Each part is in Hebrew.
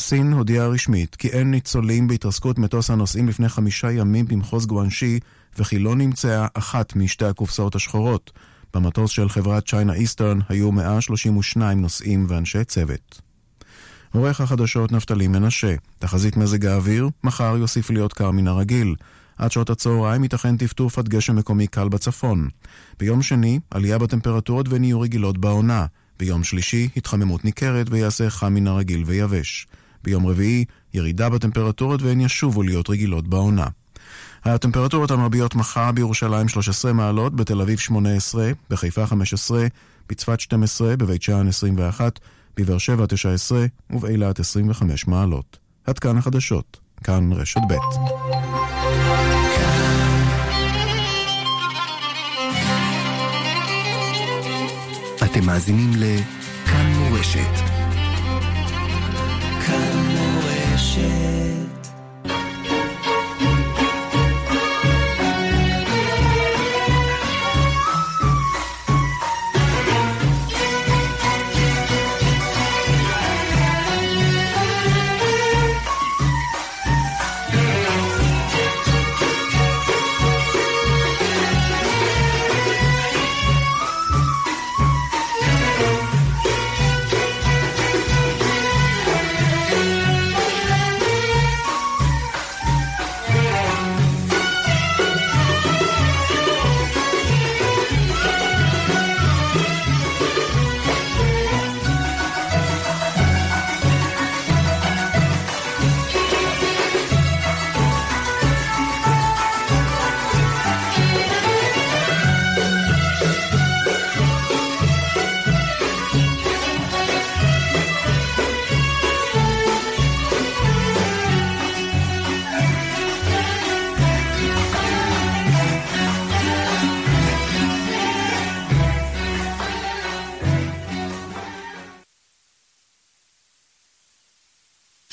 סין הודיעה רשמית כי אין ניצולים בהתרסקות מטוס הנוסעים לפני חמישה ימים במחוז גואנשי וכי לא נמצאה אחת משתי הקופסאות השחורות. במטוס של חברת צ'יינה איסטרן היו 132 נוסעים ואנשי צוות. עורך החדשות נפתלי מנשה, תחזית מזג האוויר, מחר יוסיף להיות קר מן הרגיל. עד שעות הצהריים ייתכן טפטוף עד גשם מקומי קל בצפון. ביום שני, עלייה בטמפרטורות יהיו רגילות בעונה. ביום שלישי, התחממות ניכרת ויעשה חם מן הרגיל ויבש. ביום רביעי, ירידה בטמפרטורות והן ישובו להיות רגילות בעונה. הטמפרטורות המרביות מחר בירושלים 13 מעלות, בתל אביב 18, בחיפה 15, בצפת 12, בבית שאן 21, בבאר שבע 19 ובאילת 25 מעלות. עד כאן החדשות, כאן רשת ב'. אתם מאזינים לכאן מורשת.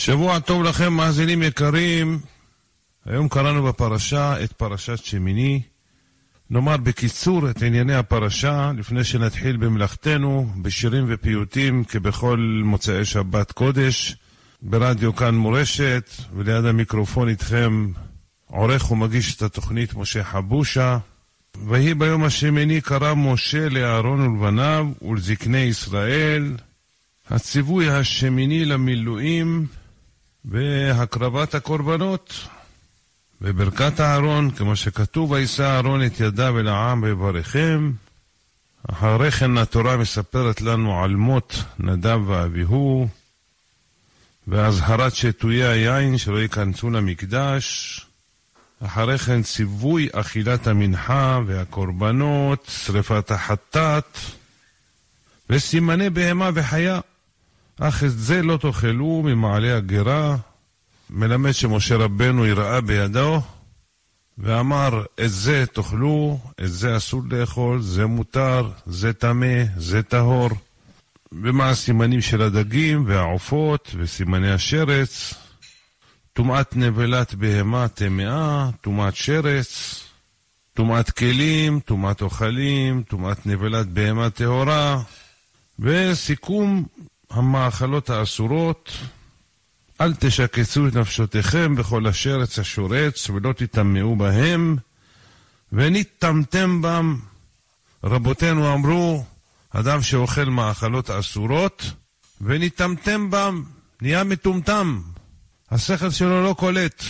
שבוע טוב לכם, מאזינים יקרים. היום קראנו בפרשה את פרשת שמיני. נאמר בקיצור את ענייני הפרשה, לפני שנתחיל במלאכתנו, בשירים ופיוטים, כבכל מוצאי שבת קודש, ברדיו כאן מורשת, וליד המיקרופון איתכם עורך ומגיש את התוכנית משה חבושה. ויהי ביום השמיני קרא משה לאהרון ולבניו ולזקני ישראל, הציווי השמיני למילואים והקרבת הקורבנות. בברכת אהרון, כמו שכתוב, וישא אהרון את ידיו אל העם ויברכם. אחרי כן התורה מספרת לנו על מות נדב ואביהו, ואזהרת שתויי היין שלא ייכנסו למקדש. אחרי כן ציווי אכילת המנחה והקורבנות, שרפת החטאת, וסימני בהמה וחיה. אך את זה לא תאכלו ממעלה הגרה, מלמד שמשה רבנו יראה בידו, ואמר, את זה תאכלו, את זה אסור לאכול, זה מותר, זה טמא, זה טהור. ומה הסימנים של הדגים והעופות וסימני השרץ? טומאת נבלת בהמה טמאה, טומאת שרץ, טומאת כלים, טומאת אוכלים, טומאת נבלת בהמה טהורה, וסיכום המאכלות האסורות, אל תשקצו את נפשותיכם בכל אשר עץ השורץ, ולא תטמאו בהם, ונטמתם בם. רבותינו אמרו, אדם שאוכל מאכלות אסורות, ונטמתם בם, נהיה מטומטם. השכל שלו לא קולט,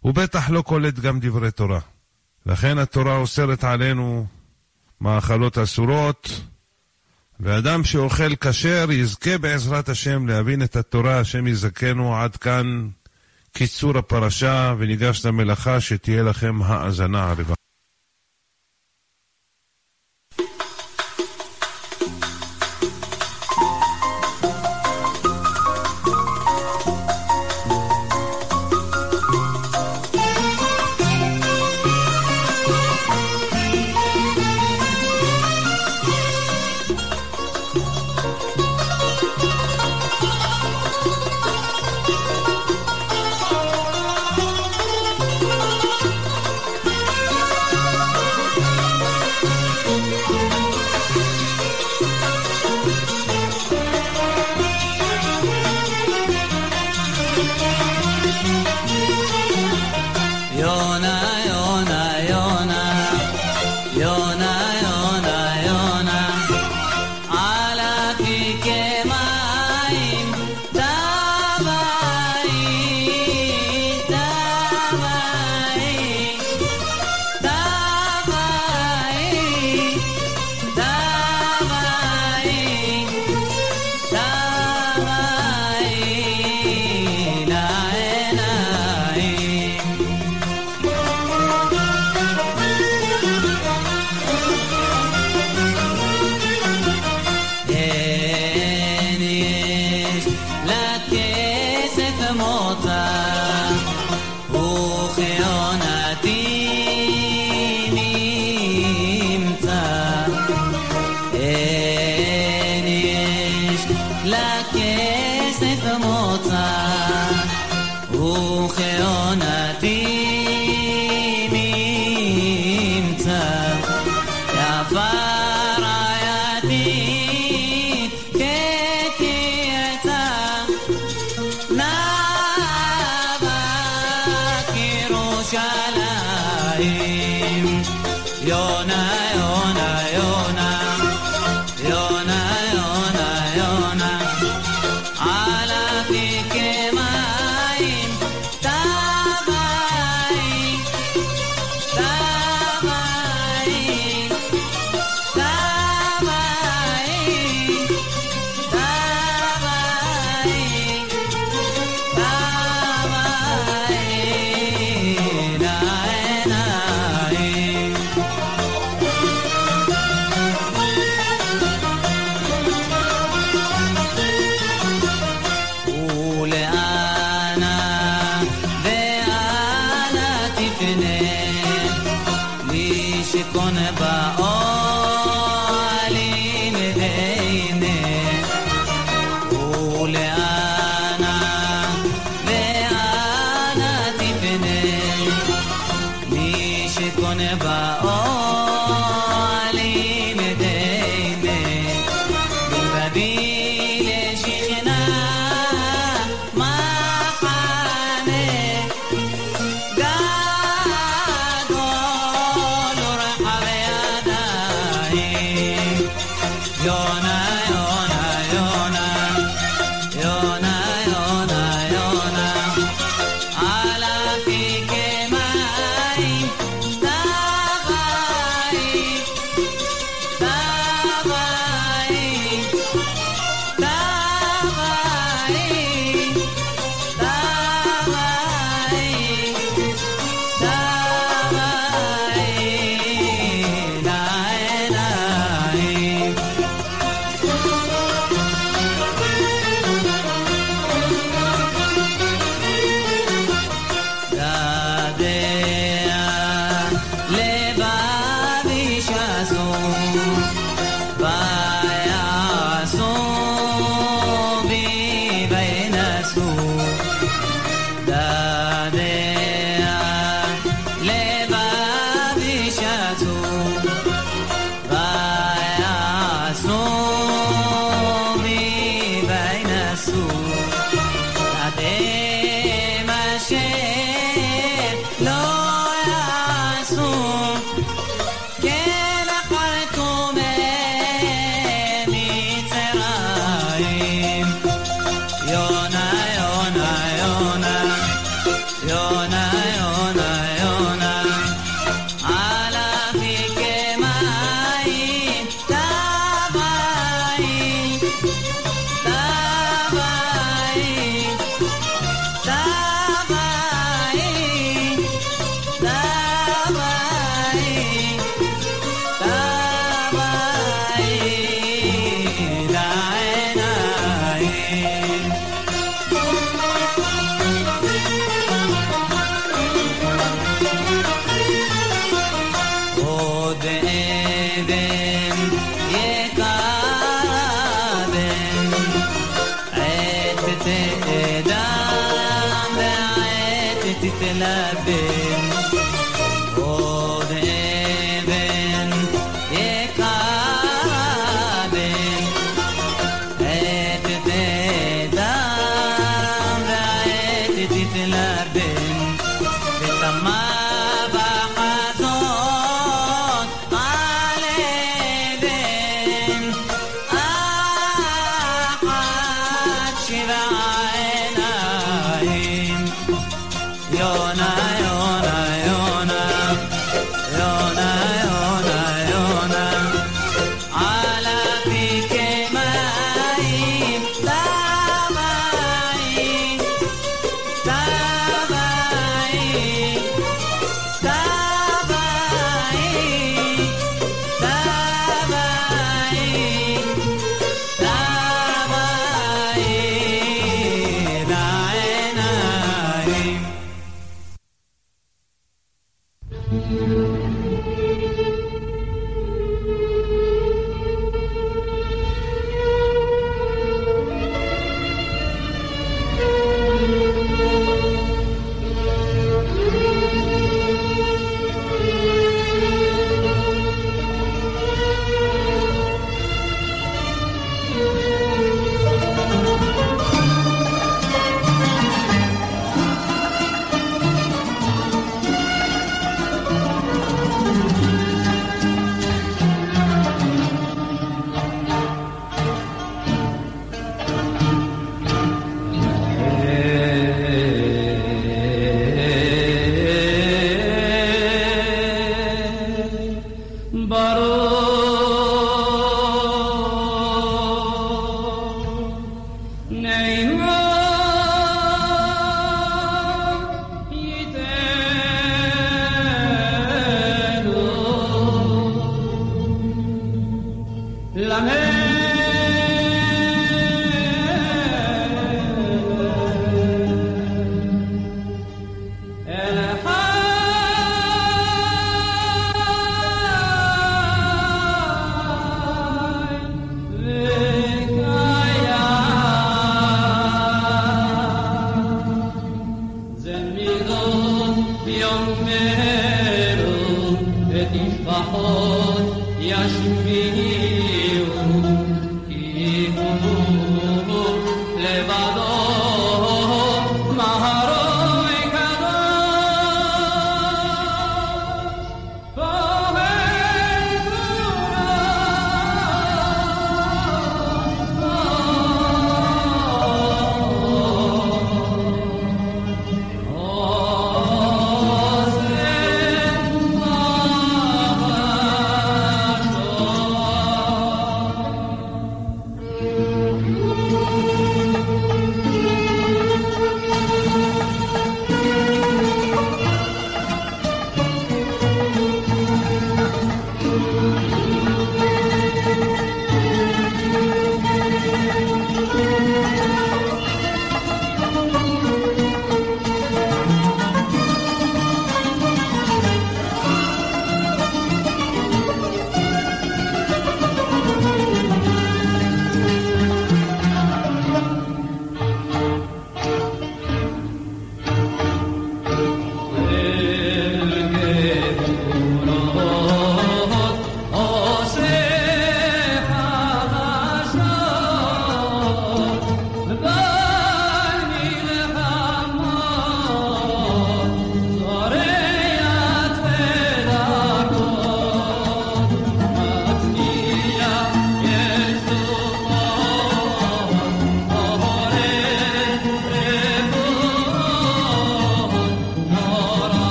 הוא בטח לא קולט גם דברי תורה. לכן התורה אוסרת עלינו מאכלות אסורות, ואדם שאוכל כשר יזכה בעזרת השם להבין את התורה, השם יזכנו עד כאן קיצור הפרשה, וניגש למלאכה שתהיה לכם האזנה הרבה. You're not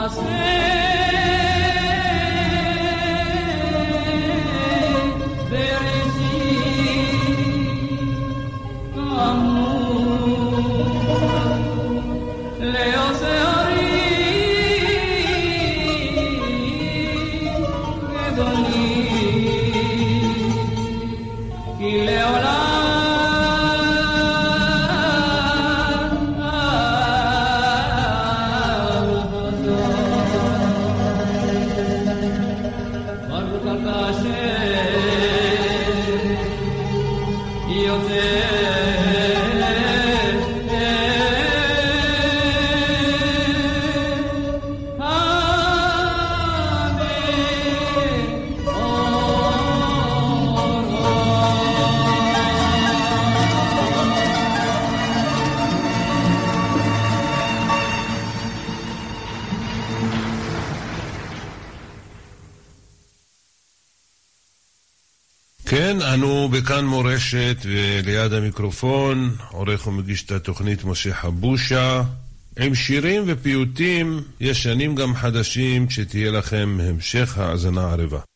was. כן, אנו בכאן מורשת, וליד המיקרופון עורך ומגיש את התוכנית משה חבושה. עם שירים ופיוטים ישנים גם חדשים, שתהיה לכם המשך האזנה ערבה.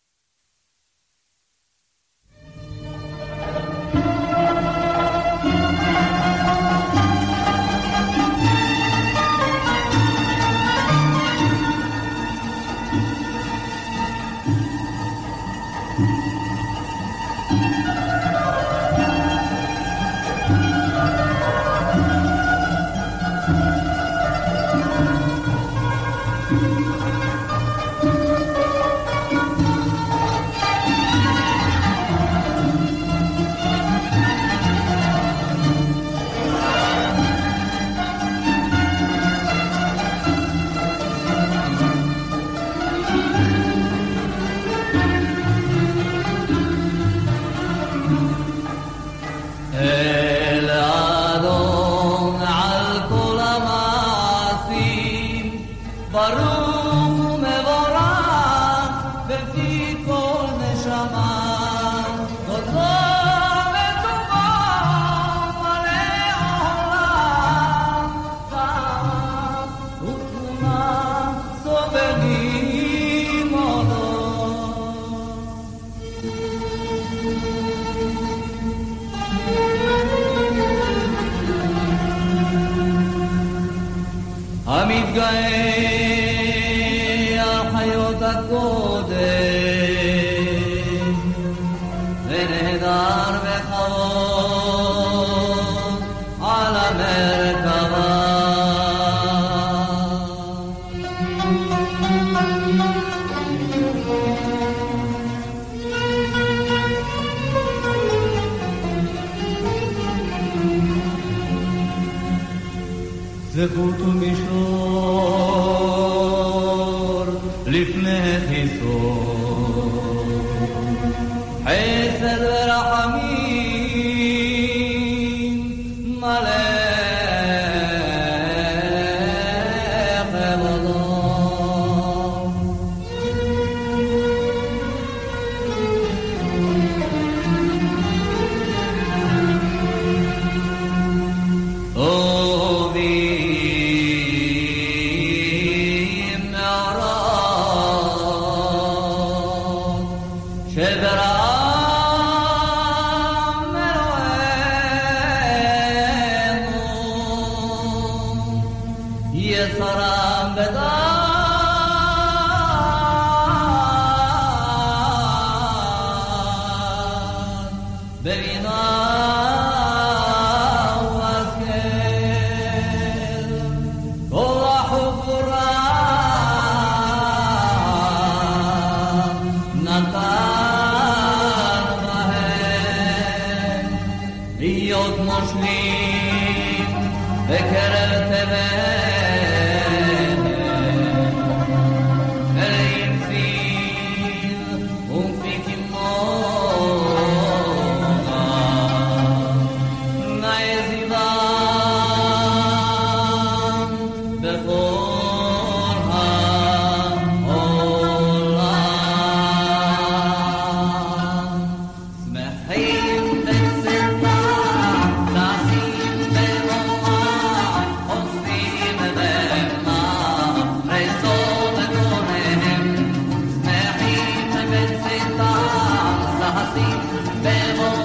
וצאתם זזים במו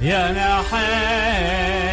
يا نحاس